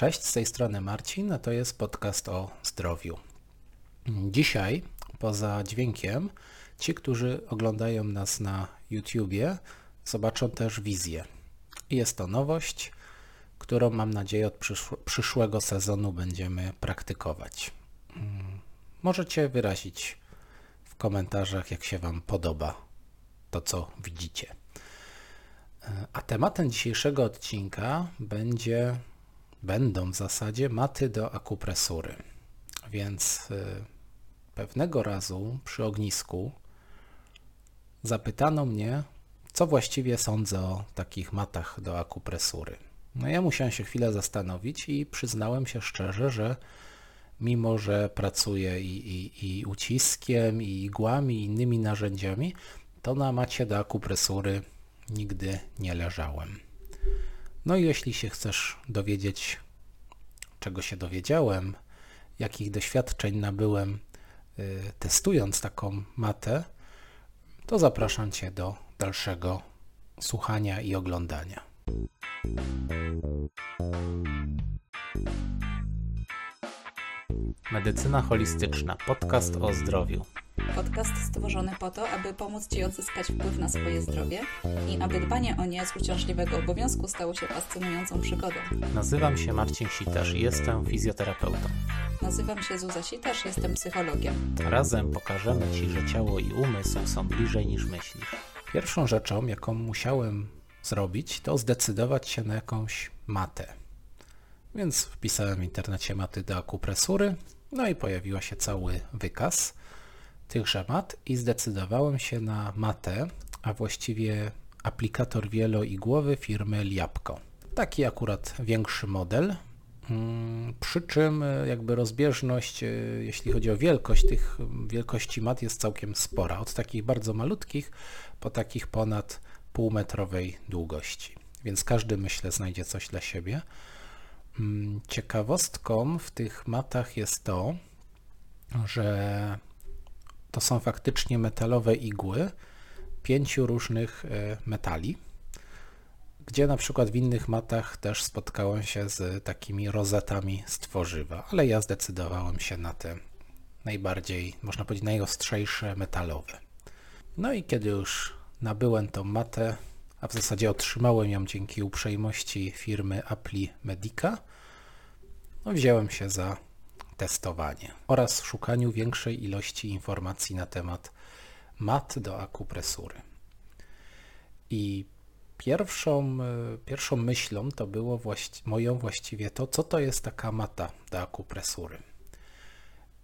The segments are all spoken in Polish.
Cześć, z tej strony Marcin, a to jest podcast o zdrowiu. Dzisiaj, poza dźwiękiem, ci, którzy oglądają nas na YouTubie, zobaczą też wizję. Jest to nowość, którą mam nadzieję od przyszłego sezonu będziemy praktykować. Możecie wyrazić w komentarzach, jak się Wam podoba to, co widzicie. A tematem dzisiejszego odcinka będzie będą w zasadzie maty do akupresury. Więc y, pewnego razu przy ognisku zapytano mnie, co właściwie sądzę o takich matach do akupresury. No ja musiałem się chwilę zastanowić i przyznałem się szczerze, że mimo, że pracuję i, i, i uciskiem, i igłami, i innymi narzędziami, to na macie do akupresury nigdy nie leżałem. No i jeśli się chcesz dowiedzieć, czego się dowiedziałem, jakich doświadczeń nabyłem y, testując taką matę, to zapraszam Cię do dalszego słuchania i oglądania. Medycyna holistyczna, podcast o zdrowiu. Podcast stworzony po to, aby pomóc Ci odzyskać wpływ na swoje zdrowie i aby dbanie o nie z uciążliwego obowiązku stało się fascynującą przygodą. Nazywam się Marcin Sitarz i jestem fizjoterapeutą. Nazywam się Zuza Sitarz, jestem psychologiem. Razem pokażemy Ci, że ciało i umysł są bliżej niż myślisz. Pierwszą rzeczą, jaką musiałem zrobić, to zdecydować się na jakąś matę. Więc wpisałem w internecie maty do akupresury, no i pojawiła się cały wykaz tychże mat i zdecydowałem się na matę, a właściwie aplikator wieloigłowy firmy Liapko. Taki akurat większy model, mm, przy czym e, jakby rozbieżność, e, jeśli chodzi o wielkość tych wielkości mat jest całkiem spora. Od takich bardzo malutkich po takich ponad półmetrowej długości. Więc każdy myślę znajdzie coś dla siebie. Mm, ciekawostką w tych matach jest to, że to są faktycznie metalowe igły pięciu różnych e, metali, gdzie na przykład w innych matach też spotkałem się z takimi rozetami z tworzywa, ale ja zdecydowałem się na te najbardziej, można powiedzieć, najostrzejsze metalowe. No i kiedy już nabyłem tą matę, a w zasadzie otrzymałem ją dzięki uprzejmości firmy Appli Medica, no wziąłem się za testowanie oraz szukaniu większej ilości informacji na temat mat do akupresury. I pierwszą, e, pierwszą myślą to było właści moją właściwie to, co to jest taka mata do akupresury.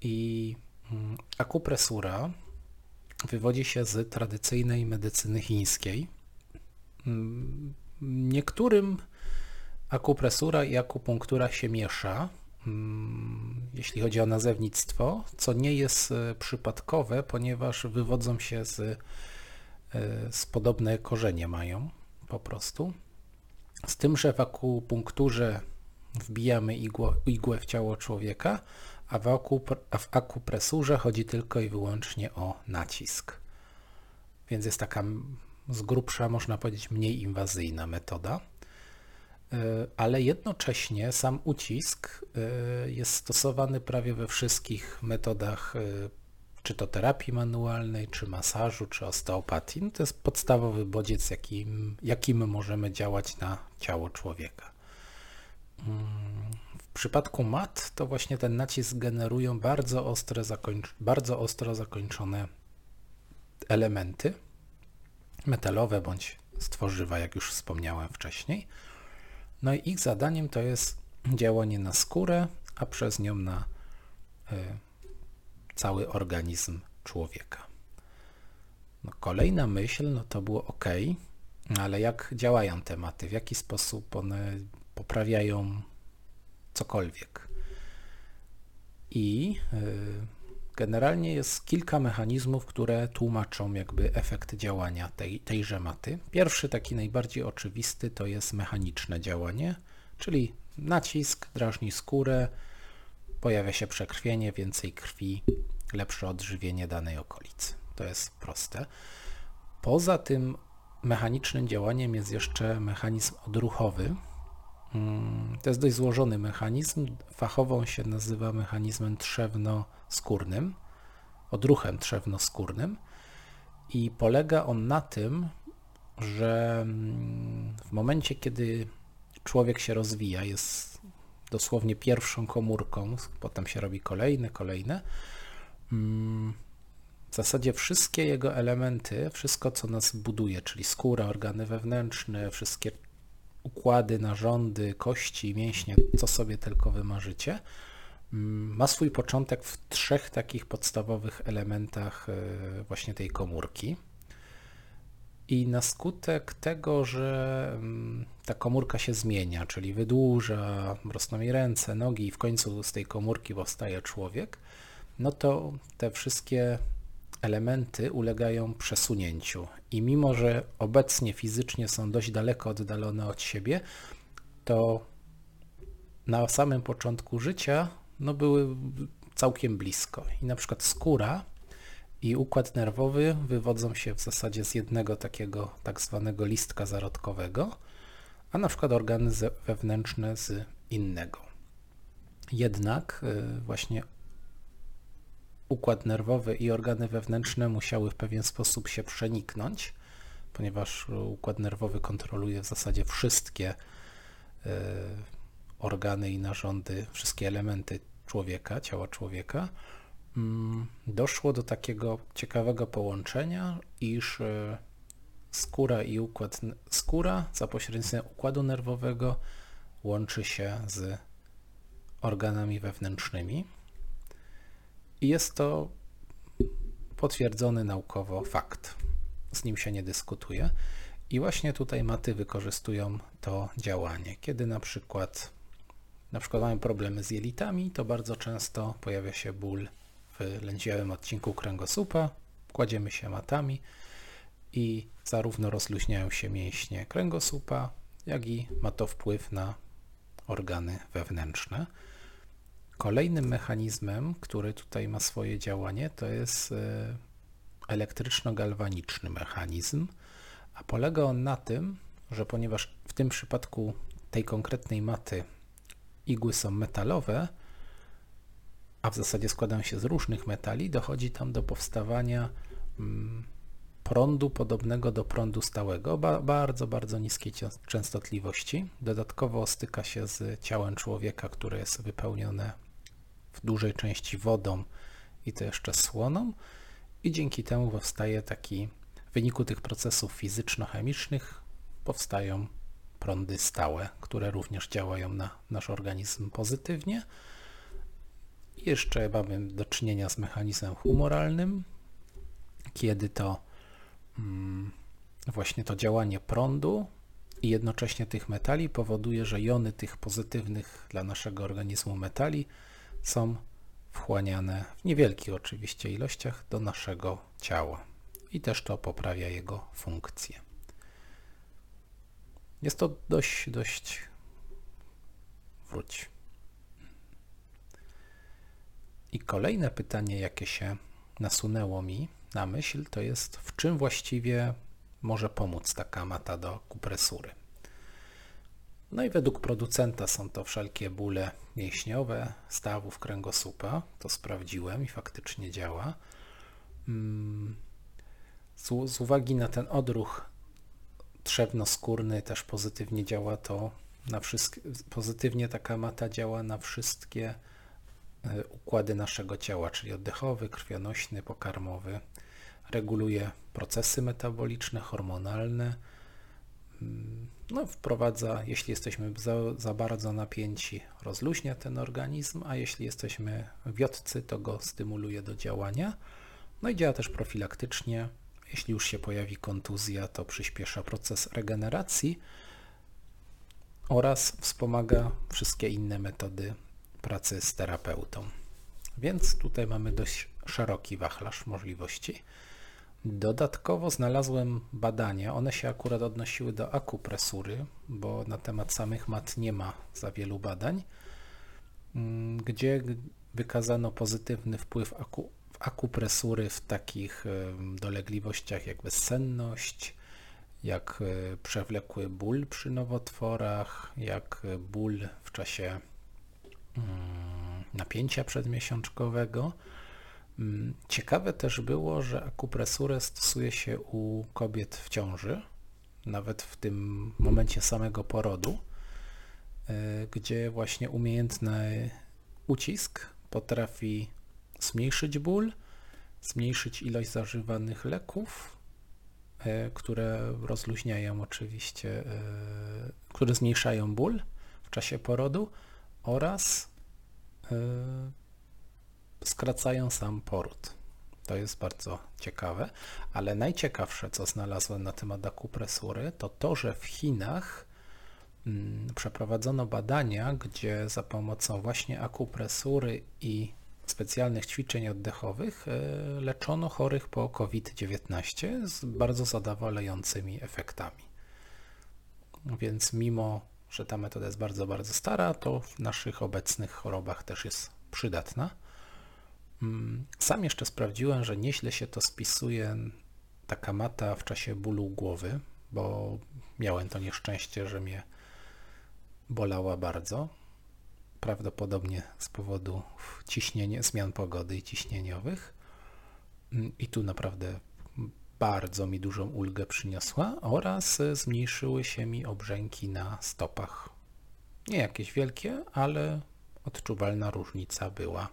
I mm, akupresura wywodzi się z tradycyjnej medycyny chińskiej. Mm, niektórym akupresura i akupunktura się miesza, mm, jeśli chodzi o nazewnictwo, co nie jest e, przypadkowe, ponieważ wywodzą się z, e, z podobne korzenie mają po prostu. Z tym, że w akupunkturze wbijamy igło, igłę w ciało człowieka, a w, a w akupresurze chodzi tylko i wyłącznie o nacisk. Więc jest taka z grubsza, można powiedzieć, mniej inwazyjna metoda. E, ale jednocześnie sam ucisk e, jest stosowany prawie we wszystkich metodach, e, czy to terapii manualnej, czy masażu, czy osteopatii. No to jest podstawowy bodziec, jakim, jakim możemy działać na ciało człowieka. Mm, w przypadku mat to właśnie ten nacisk generują bardzo, ostre bardzo ostro zakończone elementy metalowe bądź stworzywa, jak już wspomniałem wcześniej no i ich zadaniem to jest działanie na skórę, a przez nią na y, cały organizm człowieka. No, kolejna myśl, no to było ok, ale jak działają tematy, w jaki sposób one poprawiają cokolwiek. I y, Generalnie jest kilka mechanizmów, które tłumaczą jakby efekt działania tej, tejże maty. Pierwszy, taki najbardziej oczywisty, to jest mechaniczne działanie, czyli nacisk drażni skórę, pojawia się przekrwienie, więcej krwi, lepsze odżywienie danej okolicy. To jest proste. Poza tym mechanicznym działaniem jest jeszcze mechanizm odruchowy, to jest dość złożony mechanizm. Fachowo się nazywa mechanizmem trzewno-skórnym, odruchem trzewno-skórnym i polega on na tym, że mm, w momencie, kiedy człowiek się rozwija, jest dosłownie pierwszą komórką, potem się robi kolejne, kolejne, mm, w zasadzie wszystkie jego elementy, wszystko co nas buduje, czyli skóra, organy wewnętrzne, wszystkie układy, narządy, kości, mięśnie, co sobie tylko wymarzycie, mm, ma swój początek w trzech takich podstawowych elementach e, właśnie tej komórki. I na skutek tego, że mm, ta komórka się zmienia, czyli wydłuża, rosną jej ręce, nogi i w końcu z tej komórki powstaje człowiek, no to te wszystkie elementy ulegają przesunięciu. I mimo, że obecnie fizycznie są dość daleko oddalone od siebie, to na samym początku życia no, były całkiem blisko. I na przykład skóra i układ nerwowy wywodzą się w zasadzie z jednego takiego tak zwanego listka zarodkowego, a na przykład organy wewnętrzne z innego. Jednak y, właśnie układ nerwowy i organy wewnętrzne musiały w pewien sposób się przeniknąć, ponieważ układ nerwowy kontroluje w zasadzie wszystkie y, organy i narządy, wszystkie elementy człowieka, ciała człowieka. Mm, doszło do takiego ciekawego połączenia, iż e, skóra i układ skóra za pośrednictwem układu nerwowego łączy się z organami wewnętrznymi i jest to potwierdzony naukowo fakt. Z nim się nie dyskutuje. I właśnie tutaj maty wykorzystują to działanie. Kiedy na przykład, na przykład mamy problemy z jelitami, to bardzo często pojawia się ból w lędźwiowym odcinku kręgosłupa, kładziemy się matami i zarówno rozluźniają się mięśnie kręgosłupa, jak i ma to wpływ na organy wewnętrzne. Kolejnym mechanizmem, który tutaj ma swoje działanie, to jest e, elektryczno-galwaniczny mechanizm, a polega on na tym, że ponieważ w tym przypadku tej konkretnej maty igły są metalowe, a w zasadzie składają się z różnych metali, dochodzi tam do powstawania mm, prądu podobnego do prądu stałego, ba bardzo, bardzo niskiej częstotliwości. Dodatkowo styka się z ciałem człowieka, które jest wypełnione w dużej części wodą i to jeszcze słoną. I dzięki temu powstaje taki, w wyniku tych procesów fizyczno-chemicznych powstają prądy stałe, które również działają na nasz organizm pozytywnie, jeszcze mamy do czynienia z mechanizmem humoralnym, kiedy to mm, właśnie to działanie prądu i jednocześnie tych metali powoduje, że jony tych pozytywnych dla naszego organizmu metali są wchłaniane w niewielkich oczywiście ilościach do naszego ciała i też to poprawia jego funkcję. Jest to dość, dość wróć. I kolejne pytanie, jakie się nasunęło mi na myśl, to jest w czym właściwie może pomóc taka mata do kupresury. No i według producenta są to wszelkie bóle mięśniowe, stawów kręgosłupa. To sprawdziłem i faktycznie działa. Mm, z, z uwagi na ten odruch trzewno-skórny też pozytywnie działa to na wszystkie, pozytywnie taka mata działa na wszystkie E, układy naszego ciała, czyli oddechowy, krwionośny, pokarmowy. Reguluje procesy metaboliczne, hormonalne. No, wprowadza, jeśli jesteśmy za, za bardzo napięci, rozluźnia ten organizm, a jeśli jesteśmy wiotcy, to go stymuluje do działania. No i działa też profilaktycznie. Jeśli już się pojawi kontuzja, to przyspiesza proces regeneracji oraz wspomaga wszystkie inne metody pracy z terapeutą. Więc tutaj mamy dość szeroki wachlarz możliwości. Dodatkowo znalazłem badania, one się akurat odnosiły do akupresury, bo na temat samych mat nie ma za wielu badań, mm, gdzie wykazano pozytywny wpływ aku, akupresury w takich dolegliwościach jak bezsenność, jak e, przewlekły ból przy nowotworach, jak ból w czasie mm, napięcia przedmiesiączkowego. Mm, ciekawe też było, że akupresurę stosuje się u kobiet w ciąży, nawet w tym momencie samego porodu, e, gdzie właśnie umiejętny ucisk potrafi zmniejszyć ból, zmniejszyć ilość zażywanych leków, e, które rozluźniają oczywiście, e, które zmniejszają ból w czasie porodu oraz skracają sam poród. To jest bardzo ciekawe, ale najciekawsze, co znalazłem na temat akupresury, to to, że w Chinach mm, przeprowadzono badania, gdzie za pomocą właśnie akupresury i specjalnych ćwiczeń oddechowych e, leczono chorych po COVID-19 z bardzo zadowalającymi efektami. Więc mimo, że ta metoda jest bardzo, bardzo stara, to w naszych obecnych chorobach też jest przydatna. Mm, sam jeszcze sprawdziłem, że nieźle się to spisuje taka mata w czasie bólu głowy, bo miałem to nieszczęście, że mnie bolała bardzo. Prawdopodobnie z powodu ciśnienia, zmian pogody i ciśnieniowych. Mm, I tu naprawdę bardzo mi dużą ulgę przyniosła oraz zmniejszyły się mi obrzęki na stopach. Nie jakieś wielkie, ale odczuwalna różnica była.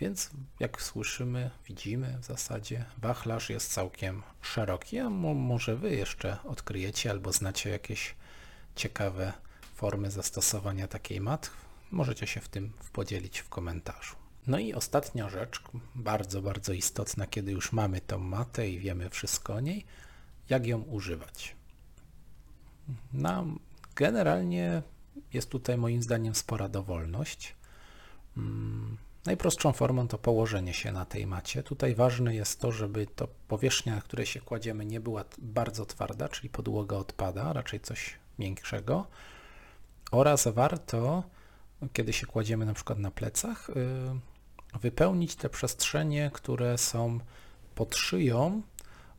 Więc jak słyszymy, widzimy w zasadzie, wachlarz jest całkiem szeroki, a może Wy jeszcze odkryjecie albo znacie jakieś ciekawe formy zastosowania takiej mat. Możecie się w tym podzielić w komentarzu. No i ostatnia rzecz, bardzo, bardzo istotna, kiedy już mamy tą matę i wiemy wszystko o niej, jak ją używać. No, generalnie jest tutaj moim zdaniem spora dowolność. Najprostszą formą to położenie się na tej macie. Tutaj ważne jest to, żeby to powierzchnia, na której się kładziemy nie była bardzo twarda, czyli podłoga odpada, raczej coś miększego. Oraz warto, kiedy się kładziemy na przykład na plecach, y, wypełnić te przestrzenie, które są pod szyją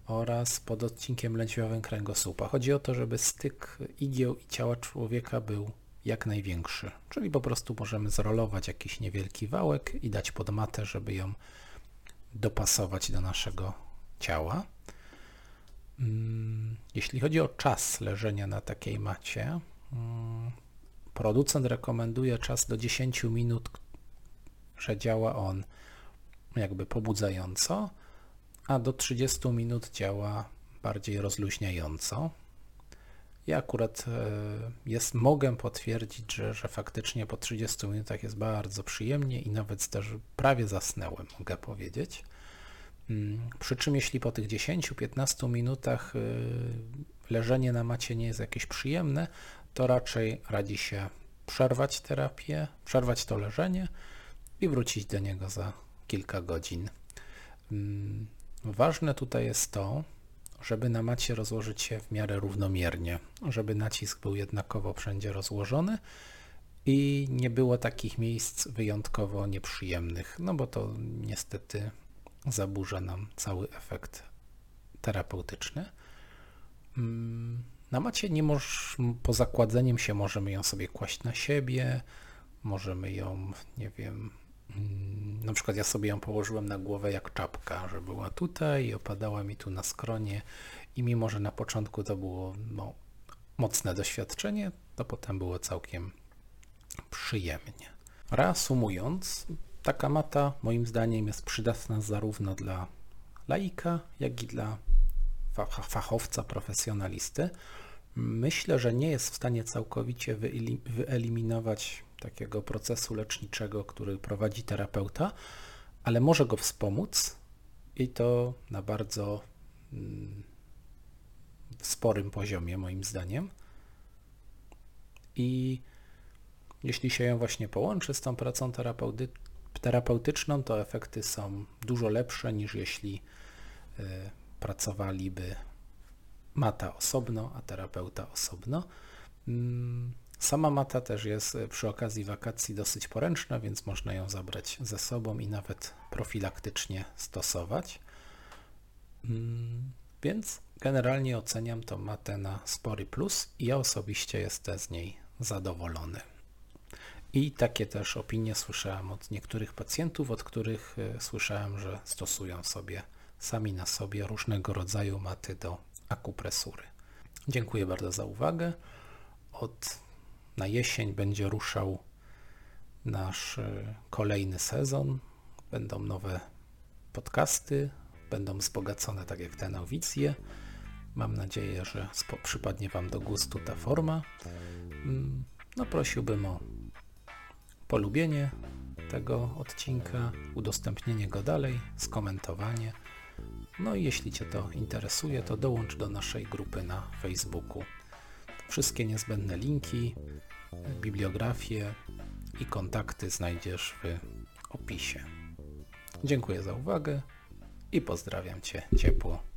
oraz pod odcinkiem lędźwiowym kręgosłupa. Chodzi o to, żeby styk igieł i ciała człowieka był jak największy. Czyli po prostu możemy zrolować jakiś niewielki wałek i dać pod matę, żeby ją dopasować do naszego ciała. Mm, jeśli chodzi o czas leżenia na takiej macie, mm, producent rekomenduje czas do 10 minut, że działa on jakby pobudzająco, a do 30 minut działa bardziej rozluźniająco. Ja akurat e, jest, mogę potwierdzić, że, że faktycznie po 30 minutach jest bardzo przyjemnie i nawet też prawie zasnęłem, mogę powiedzieć. Mm, przy czym jeśli po tych 10-15 minutach e, leżenie na macie nie jest jakieś przyjemne, to raczej radzi się przerwać terapię, przerwać to leżenie i wrócić do niego za kilka godzin. Mm, ważne tutaj jest to, żeby na macie rozłożyć się w miarę równomiernie, żeby nacisk był jednakowo wszędzie rozłożony i nie było takich miejsc wyjątkowo nieprzyjemnych, no bo to niestety zaburza nam cały efekt terapeutyczny. Mm, na macie nie moż, poza kładzeniem się możemy ją sobie kłaść na siebie, możemy ją, nie wiem, na przykład ja sobie ją położyłem na głowę jak czapka, że była tutaj i opadała mi tu na skronie i mimo, że na początku to było no, mocne doświadczenie, to potem było całkiem przyjemnie. Reasumując, taka mata moim zdaniem jest przydatna zarówno dla laika, jak i dla fachowca, profesjonalisty. Myślę, że nie jest w stanie całkowicie wyeliminować takiego procesu leczniczego, który prowadzi terapeuta, ale może go wspomóc i to na bardzo mm, sporym poziomie, moim zdaniem. I jeśli się ją właśnie połączy z tą pracą terapeuty terapeutyczną, to efekty są dużo lepsze niż jeśli y, pracowaliby mata osobno, a terapeuta osobno. Mm, Sama mata też jest e, przy okazji wakacji dosyć poręczna, więc można ją zabrać ze sobą i nawet profilaktycznie stosować. Mm, więc Generalnie oceniam tą matę na spory plus i ja osobiście jestem z niej zadowolony. I takie też opinie słyszałem od niektórych pacjentów, od których y, słyszałem, że stosują sobie sami na sobie różnego rodzaju maty do akupresury. Dziękuję bardzo za uwagę. Od na jesień będzie ruszał nasz y, kolejny sezon. Będą nowe podcasty, będą wzbogacone tak jak te nowicje. Mam nadzieję, że przypadnie Wam do gustu ta forma. Mm, No prosiłbym o polubienie tego odcinka, udostępnienie go dalej, skomentowanie. No i jeśli Cię to interesuje, to dołącz do naszej grupy na Facebooku. Wszystkie niezbędne linki, bibliografie i kontakty znajdziesz w opisie. Dziękuję za uwagę i pozdrawiam Cię ciepło.